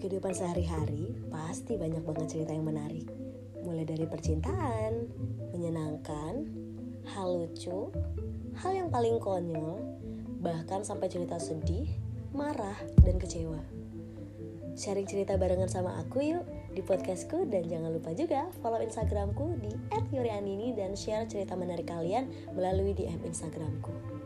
kehidupan sehari-hari pasti banyak banget cerita yang menarik. Mulai dari percintaan, menyenangkan, hal lucu, hal yang paling konyol, bahkan sampai cerita sedih, marah, dan kecewa. Sharing cerita barengan sama aku yuk di podcastku dan jangan lupa juga follow Instagramku di @yurianini dan share cerita menarik kalian melalui DM Instagramku.